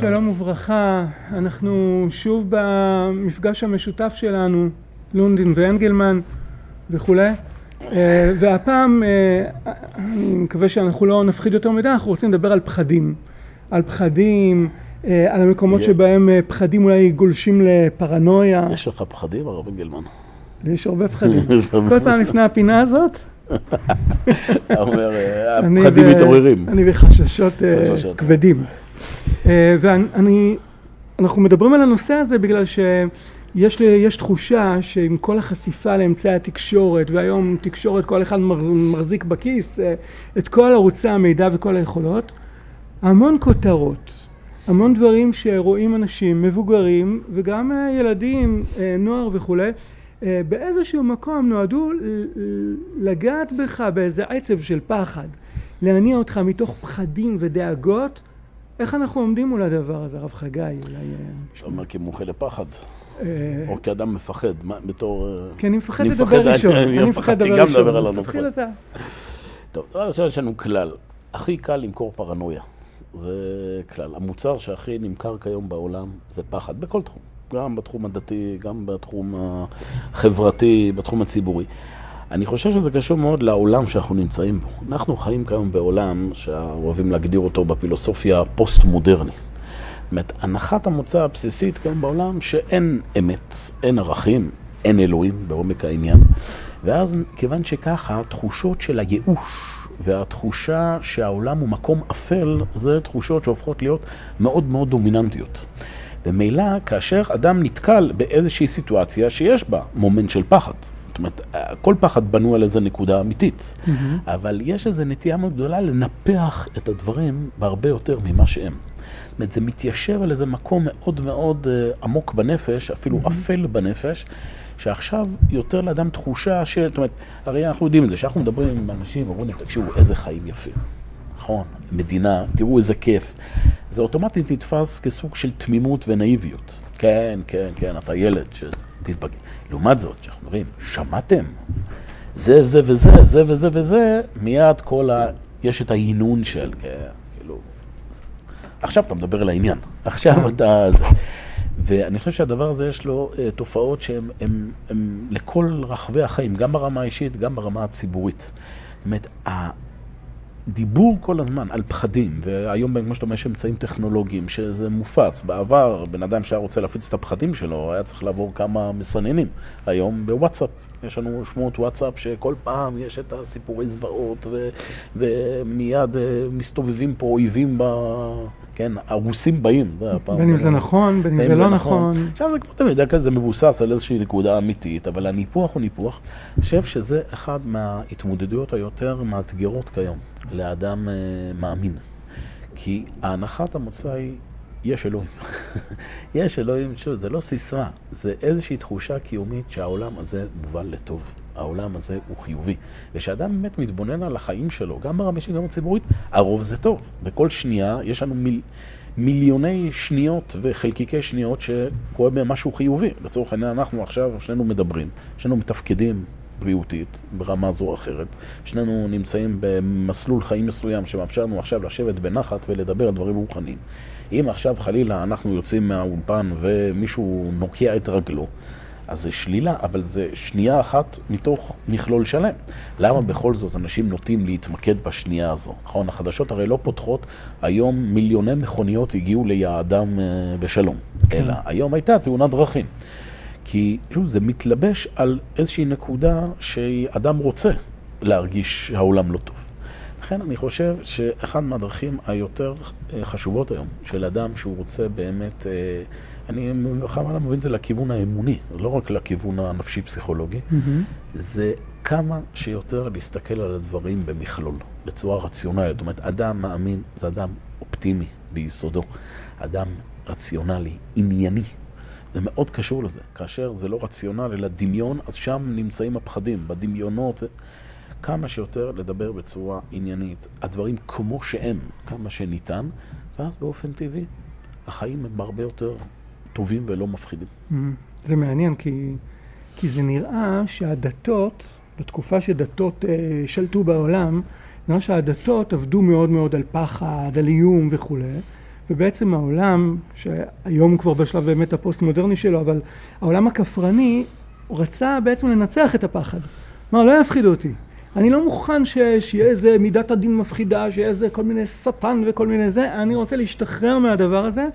שלום וברכה, אנחנו שוב במפגש המשותף שלנו, לונדין ואנגלמן וכולי, אה, והפעם, אה, אני מקווה שאנחנו לא נפחיד יותר מדי, אנחנו רוצים לדבר על פחדים, על פחדים, אה, על המקומות שבהם פחדים אולי גולשים לפרנויה. יש לך פחדים, הרב אנגלמן? יש הרבה פחדים. כל פעם לפני הפינה הזאת, אתה אומר, הפחדים מתעוררים. אני בחששות כבדים. ואנחנו מדברים על הנושא הזה בגלל שיש לי, יש תחושה שעם כל החשיפה לאמצעי התקשורת, והיום תקשורת כל אחד מחזיק בכיס את כל ערוצי המידע וכל היכולות, המון כותרות, המון דברים שרואים אנשים מבוגרים וגם ילדים, נוער וכולי, באיזשהו מקום נועדו לגעת בך באיזה עצב של פחד, להניע אותך מתוך פחדים ודאגות איך אנחנו עומדים מול הדבר הזה, הרב חגי? אולי... אתה אומר כמומחה לפחד, או כאדם מפחד, בתור... כי אני מפחד לדבר ראשון. אני מפחדתי גם לדבר על הנושא. תתחיל אתה. טוב, יש לנו כלל. הכי קל למכור פרנויה. זה כלל. המוצר שהכי נמכר כיום בעולם זה פחד, בכל תחום. גם בתחום הדתי, גם בתחום החברתי, בתחום הציבורי. אני חושב שזה קשור מאוד לעולם שאנחנו נמצאים בו. אנחנו חיים כיום בעולם שאוהבים להגדיר אותו בפילוסופיה פוסט-מודרני. זאת אומרת, הנחת המוצא הבסיסית כאן בעולם שאין אמת, אין ערכים, אין אלוהים בעומק העניין. ואז, כיוון שככה, תחושות של הייאוש והתחושה שהעולם הוא מקום אפל, זה תחושות שהופכות להיות מאוד מאוד דומיננטיות. ומילא, כאשר אדם נתקל באיזושהי סיטואציה שיש בה מומנט של פחד, אומרת, כל פחד בנו על איזה נקודה אמיתית, mm-hmm. אבל יש איזו נטייה מאוד גדולה לנפח את הדברים בהרבה יותר ממה שהם. זאת אומרת, זה מתיישב על איזה מקום מאוד מאוד uh, עמוק בנפש, אפילו mm-hmm. אפל בנפש, שעכשיו יותר לאדם תחושה ש... זאת אומרת, הרי אנחנו יודעים את זה, כשאנחנו מדברים עם אנשים, אומרים להם, תקשיבו, איזה חיים יפים. נכון, מדינה, תראו איזה כיף. זה אוטומטית נתפס כסוג של תמימות ונאיביות. כן, כן, כן, אתה ילד, שתתבגר. לעומת זאת, כשאנחנו אומרים, שמעתם? זה, זה וזה, זה וזה וזה, מיד כל ה... יש את ההינון של, כאילו... עכשיו אתה מדבר על העניין, עכשיו כן. אתה... זה. ואני חושב שהדבר הזה יש לו uh, תופעות שהן הם, הם לכל רחבי החיים, גם ברמה האישית, גם ברמה הציבורית. זאת אומרת, דיבור כל הזמן על פחדים, והיום כמו שאתה אומר יש אמצעים טכנולוגיים שזה מופץ. בעבר בן אדם שהיה רוצה להפיץ את הפחדים שלו היה צריך לעבור כמה מסננים. היום בוואטסאפ יש לנו שמות וואטסאפ שכל פעם יש את הסיפורי זוועות ו- ומיד uh, מסתובבים פה אויבים ב... כן, הרוסים באים. בין אם זה נכון, בין אם זה לא נכון. עכשיו זה כמו תמיד, זה מבוסס על איזושהי נקודה אמיתית, אבל הניפוח הוא ניפוח. אני חושב שזה אחד מההתמודדויות היותר מאתגרות כיום לאדם uh, מאמין. כי הנחת המוצא היא, יש אלוהים. יש אלוהים, שוב, זה לא סיסרא, זה איזושהי תחושה קיומית שהעולם הזה מובן לטוב. העולם הזה הוא חיובי. ושאדם באמת מתבונן על החיים שלו, גם ברמה אישית, גם בציבורית, הרוב זה טוב. בכל שנייה יש לנו מיל... מיליוני שניות וחלקיקי שניות שקורה בהם משהו חיובי. לצורך העניין, אנחנו עכשיו שנינו מדברים, שנינו מתפקדים בריאותית ברמה זו או אחרת. שנינו נמצאים במסלול חיים מסוים שמאפשר לנו עכשיו לשבת בנחת ולדבר על דברים רוחניים. אם עכשיו חלילה אנחנו יוצאים מהאולפן ומישהו נוקיע את רגלו, אז זה שלילה, אבל זה שנייה אחת מתוך מכלול שלם. למה בכל זאת אנשים נוטים להתמקד בשנייה הזו? נכון, החדשות הרי לא פותחות, היום מיליוני מכוניות הגיעו ליעדם אה, בשלום. כן. אלא היום הייתה תאונת דרכים. כי שוב, זה מתלבש על איזושהי נקודה שאדם רוצה להרגיש שהעולם לא טוב. לכן אני חושב שאחד מהדרכים היותר אה, חשובות היום של אדם שהוא רוצה באמת, אה, אני בכוונה מבין את זה לכיוון האמוני, לא רק לכיוון הנפשי-פסיכולוגי, mm-hmm. זה כמה שיותר להסתכל על הדברים במכלול, בצורה רציונלית. זאת אומרת, אדם מאמין זה אדם אופטימי ביסודו, אדם רציונלי, ענייני. זה מאוד קשור לזה. כאשר זה לא רציונל אלא דמיון, אז שם נמצאים הפחדים, בדמיונות. כמה שיותר לדבר בצורה עניינית, הדברים כמו שהם, כמה שניתן, ואז באופן טבעי החיים הם הרבה יותר טובים ולא מפחידים. Mm-hmm. זה מעניין כי כי זה נראה שהדתות, בתקופה שדתות אה, שלטו בעולם, נראה שהדתות עבדו מאוד מאוד על פחד, על איום וכולי, ובעצם העולם, שהיום כבר בשלב באמת הפוסט מודרני שלו, אבל העולם הכפרני רצה בעצם לנצח את הפחד. כלומר, לא יפחידו אותי. אני לא מוכן. שיהיה איזה מידת הדין מפחידה, שיהיה איזה כל מיני שטן וכל מיני זה, אני רוצה להשתחרר מהדבר הזה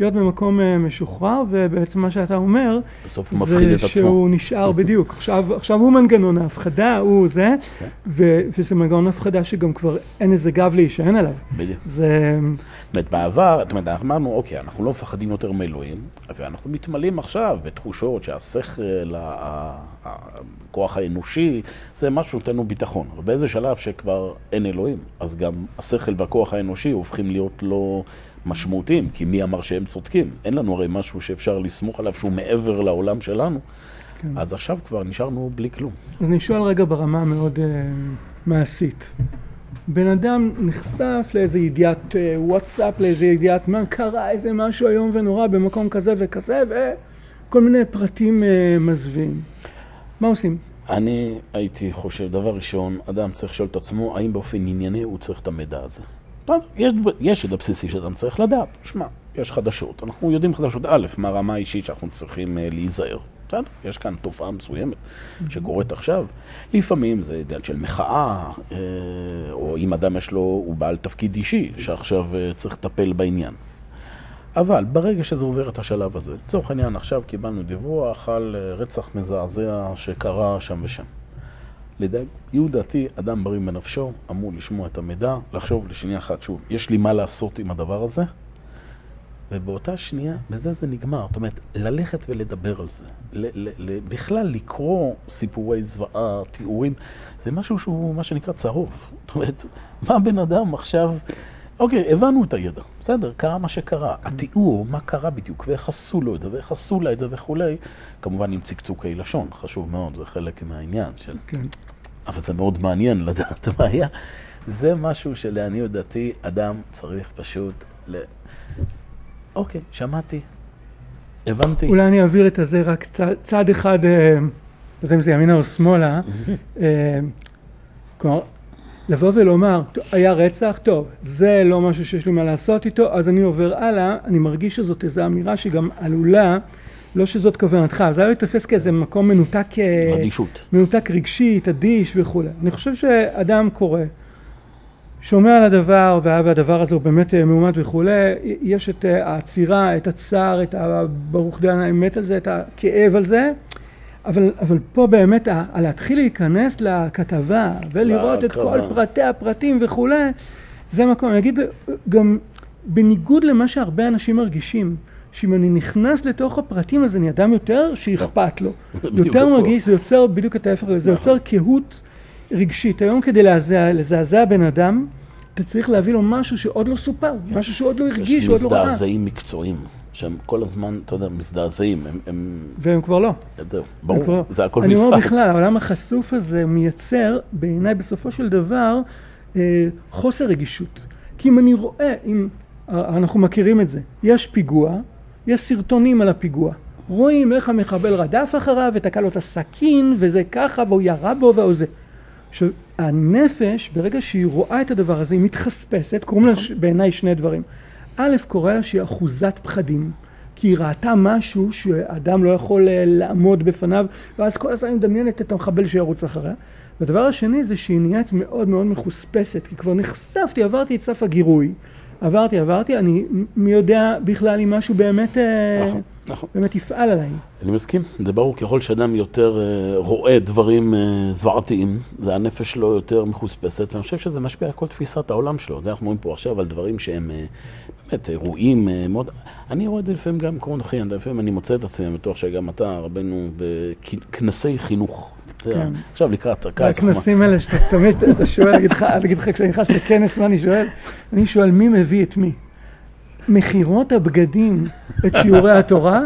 להיות במקום אה, משוחרר, ובעצם מה שאתה אומר, בסוף הוא מפחיד את עצמו. זה שהוא נשאר בדיוק. עכשיו, עכשיו הוא מנגנון ההפחדה, הוא זה, כן. ו, וזה מנגנון הפחדה שגם כבר אין איזה גב להישען עליו. בדיוק. זה... זאת אומרת, בעבר, זאת אומרת, אמרנו, אוקיי, אנחנו לא מפחדים יותר מאלוהים, ואנחנו מתמלאים עכשיו בתחושות שהשכל, הכוח האנושי, זה משהו שנותן לנו ביטחון. אבל באיזה שלב שכבר אין אלוהים, אז גם השכל והכוח האנושי הופכים להיות לא... משמעותיים, כי מי אמר שהם צודקים? אין לנו הרי משהו שאפשר לסמוך עליו שהוא מעבר לעולם שלנו. כן. אז עכשיו כבר נשארנו בלי כלום. אז אני שואל רגע ברמה המאוד uh, מעשית. בן אדם נחשף לאיזה ידיעת uh, וואטסאפ, לאיזה ידיעת מה קרה, איזה משהו איום ונורא במקום כזה וכזה, וכל מיני פרטים uh, מזווים. מה עושים? אני הייתי חושב, דבר ראשון, אדם צריך לשאול את עצמו, האם באופן ענייני הוא צריך את המידע הזה. יש, יש את הבסיסי שאדם צריך לדעת. שמע, יש חדשות. אנחנו יודעים חדשות א', מה הרמה האישית שאנחנו צריכים uh, להיזהר. בסדר, יש כאן תופעה מסוימת שקורית עכשיו. לפעמים זה עניין של מחאה, uh, או אם אדם יש לו, הוא בעל תפקיד אישי, שעכשיו uh, צריך לטפל בעניין. אבל ברגע שזה עובר את השלב הזה, לצורך העניין עכשיו קיבלנו דיווח על רצח מזעזע שקרה שם ושם. לעניות דעתי, אדם בריא בנפשו אמור לשמוע את המידע, לחשוב לשנייה אחת, שוב, יש לי מה לעשות עם הדבר הזה, ובאותה שנייה, בזה זה נגמר. זאת אומרת, ללכת ולדבר על זה, ל- ל- ל- בכלל לקרוא סיפורי זוועה, תיאורים, זה משהו שהוא מה שנקרא צהוב. זאת אומרת, מה בן אדם עכשיו... אוקיי, הבנו את הידע, בסדר, קרה מה שקרה. התיאור, מה קרה בדיוק, ואיך עשו לו את זה, ואיך עשו לה את זה וכולי, כמובן עם צקצוקי לשון, חשוב מאוד, זה חלק מהעניין של... כן. אבל זה מאוד מעניין לדעת מה היה. זה משהו שלעניות דעתי, אדם צריך פשוט ל... אוקיי, שמעתי, הבנתי. אולי אני אעביר את הזה רק צעד, צעד אחד, אה, לא יודע אם זה ימינה או שמאלה. אה, כלומר, לבוא ולומר, היה רצח, טוב, זה לא משהו שיש לי מה לעשות איתו, אז אני עובר הלאה, אני מרגיש שזאת איזו אמירה שגם עלולה, לא שזאת כוונתך, זה היה להתפס כאיזה מקום מנותק, אדישות. מנותק רגשית, אדיש וכולי. אני חושב שאדם קורא, שומע על הדבר, והדבר הזה הוא באמת אה, מאומת וכולי, יש את אה, העצירה, את הצער, את הברוך דיין האמת על זה, את הכאב על זה. אבל, אבל פה באמת, להתחיל להיכנס לכתבה ולראות את כל פרטי הפרטים וכולי, זה מקום, אני אגיד גם בניגוד למה שהרבה אנשים מרגישים, שאם אני נכנס לתוך הפרטים אז אני אדם יותר שאכפת לו, יותר מרגיש, זה יוצר בדיוק את ההפך, זה יוצר קהות רגשית. היום כדי לזעזע בן אדם, אתה צריך להביא לו משהו שעוד לא סופר, משהו שעוד לא הרגיש, שעוד לא ראה. יש מזדעזעים מקצועיים. שהם כל הזמן, אתה יודע, מזדעזעים. הם, הם... והם כבר לא. זהו, ברור, כבר... זה הכל משחק. אני אומר בכלל, העולם החשוף הזה מייצר, בעיניי בסופו של דבר, אה, חוסר רגישות. כי אם אני רואה, אם, אה, אנחנו מכירים את זה, יש פיגוע, יש סרטונים על הפיגוע. רואים איך המחבל רדף אחריו ותקע לו את הסכין וזה ככה והוא ירה בו והוא זה. עכשיו, הנפש, ברגע שהיא רואה את הדבר הזה, היא מתחספסת, קוראים לה נכון. בעיניי שני דברים. א', קורא לה שהיא אחוזת פחדים, כי היא ראתה משהו שאדם לא יכול אה, לעמוד בפניו, ואז כל הזמן היא מדמיינת את המחבל שירוץ אחריה. והדבר השני זה שהיא נהיית מאוד מאוד מחוספסת, כי כבר נחשפתי, עברתי את סף הגירוי, עברתי, עברתי, אני מי יודע בכלל אם משהו באמת, אה, נכון, נכון. באמת יפעל עליי. אני מסכים, זה ברור, ככל שאדם יותר אה, רואה דברים זוועתיים, זה הנפש שלו יותר מחוספסת, ואני חושב שזה משפיע על כל תפיסת העולם שלו. זה אנחנו רואים פה עכשיו על דברים שהם באמת אירועים אה, מאוד... אני רואה את זה לפעמים גם במקומות אחרים, לפעמים אני מוצא את עצמי, אני בטוח שגם אתה, רבנו, בכנסי חינוך. כן. עכשיו לקראת הקיץ. הכנסים האלה שאתה תמיד, אתה שואל, אני אגיד לך, כשאני נכנס לכנס, מה אני שואל? אני שואל, מי מביא את מי? מכירות הבגדים את שיעורי התורה,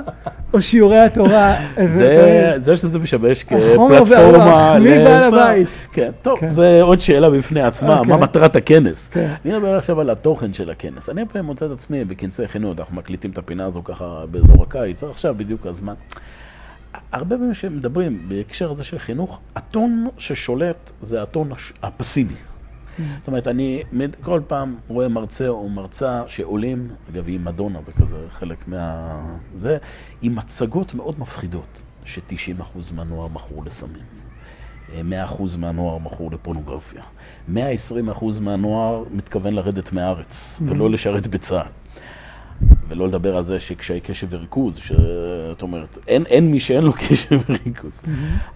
או שיעורי התורה... זה, זה שזה משמש כפלטפורמה... מי בעל הבית? כן, טוב, כן. זה עוד שאלה בפני עצמה, okay. אוקיי. מה מטרת הכנס. כן. אני מדבר עכשיו על התוכן של הכנס. אני פעם מוצא את עצמי בכנסי חינוך, אנחנו מקליטים את הפינה הזו ככה באזור הקיץ, עכשיו בדיוק הזמן. הרבה פעמים שמדברים בהקשר הזה של חינוך, הטון ששולט זה הטון הפסימי. Mm. זאת אומרת, אני כל פעם רואה מרצה או מרצה שעולים, אגב, היא מדונה, זה כזה חלק מה... זה, עם מצגות מאוד מפחידות, ש-90% מהנוער מכרו לסמים. 100% מהנוער מכור לפורנוגרפיה. 120% מהנוער מתכוון לרדת מהארץ, mm-hmm. ולא לשרת בצה"ל. ולא לדבר על זה שקשיי קשב וריכוז, שאת אומרת, אין, אין מי שאין לו קשב וריכוז. Mm-hmm.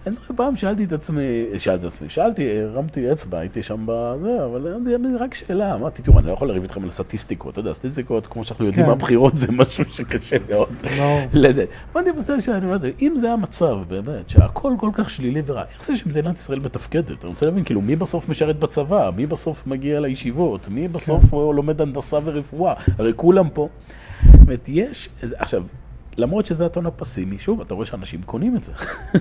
אני זוכר פעם שאלתי את עצמי, שאלתי את עצמי, שאלתי, הרמתי אצבע, הייתי שם בזה, אבל אני רק שאלה, אמרתי, תראו, אני לא יכול לריב איתכם על סטטיסטיקות, אתה יודע, סטטיסטיקות, כמו שאנחנו יודעים, כן. הבחירות זה משהו שקשה מאוד. לדעת. אמרתי בסדר שאני אומר, אם זה המצב, באמת, שהכל כל כך שלילי ורע, איך זה שמדינת ישראל מתפקדת? אני רוצה להבין, כאילו, מי בסוף משרת בצבא? מי בסוף מגיע לישיבות? מי בסוף כן. לומד הנדסה ורפואה? הרי כולם פה. זאת אומרת, יש, עכשיו, למרות שזה הטון הפסימי, שוב, אתה רואה שאנשים קונים את זה.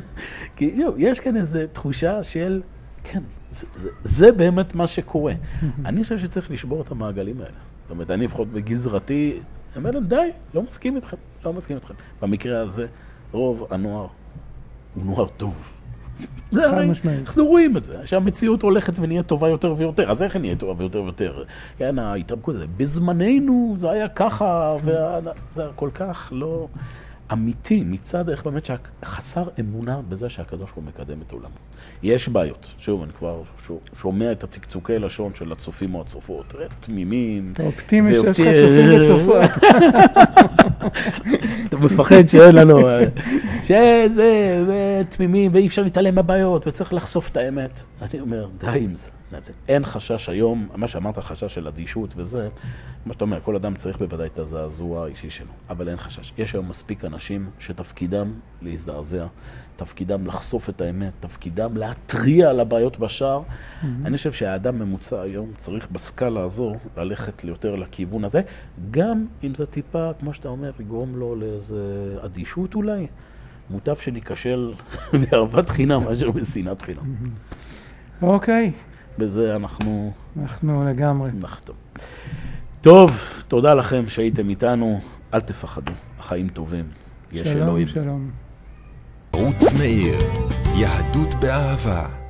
כי שוב, יש כאן איזו תחושה של, כן, זה, זה, זה באמת מה שקורה. אני חושב שצריך לשבור את המעגלים האלה. זאת אומרת, אני לפחות בגזרתי, אני אומר להם, די, לא מסכים איתכם, לא מסכים איתכם. במקרה הזה, רוב הנוער הוא נוער טוב. זה הרי, אנחנו רואים את זה, שהמציאות הולכת ונהיית טובה יותר ויותר, אז איך היא נהיית טובה יותר ויותר? כן, ההתרבקות הזאת, בזמננו זה היה ככה, וזה כל כך לא אמיתי מצד איך באמת שחסר אמונה בזה שהקדוש ברוך הוא מקדם את עולמו. יש בעיות, שוב, אני כבר שומע את הצקצוקי לשון של הצופים או הצופות, תמימים. אתה אופטימי שיש לך צופים וצופות. אתה מפחד שאין לנו, אה, שזה, תמימים, ואי אפשר להתעלם מהבעיות, וצריך לחשוף את האמת. אני אומר, די עם זה. אין חשש היום, מה שאמרת, חשש של אדישות וזה, מה שאתה אומר, כל אדם צריך בוודאי את הזעזוע האישי שלו, אבל אין חשש. יש היום מספיק אנשים שתפקידם להזדעזע, תפקידם לחשוף את האמת, תפקידם להתריע על הבעיות בשער. Mm-hmm. אני חושב שהאדם ממוצע היום צריך בסקאלה הזו ללכת יותר לכיוון הזה, גם אם זה טיפה, כמו שאתה אומר, יגרום לו לאיזה אדישות אולי. מוטב שניכשל בערבת חינם מאשר בשנאת חינם. אוקיי. בזה אנחנו... אנחנו לגמרי. נחתום. טוב, תודה לכם שהייתם איתנו. אל תפחדו, החיים טובים. יש שלום, אלוהים. שלום, שלום. ערוץ מאיר, יהדות באהבה.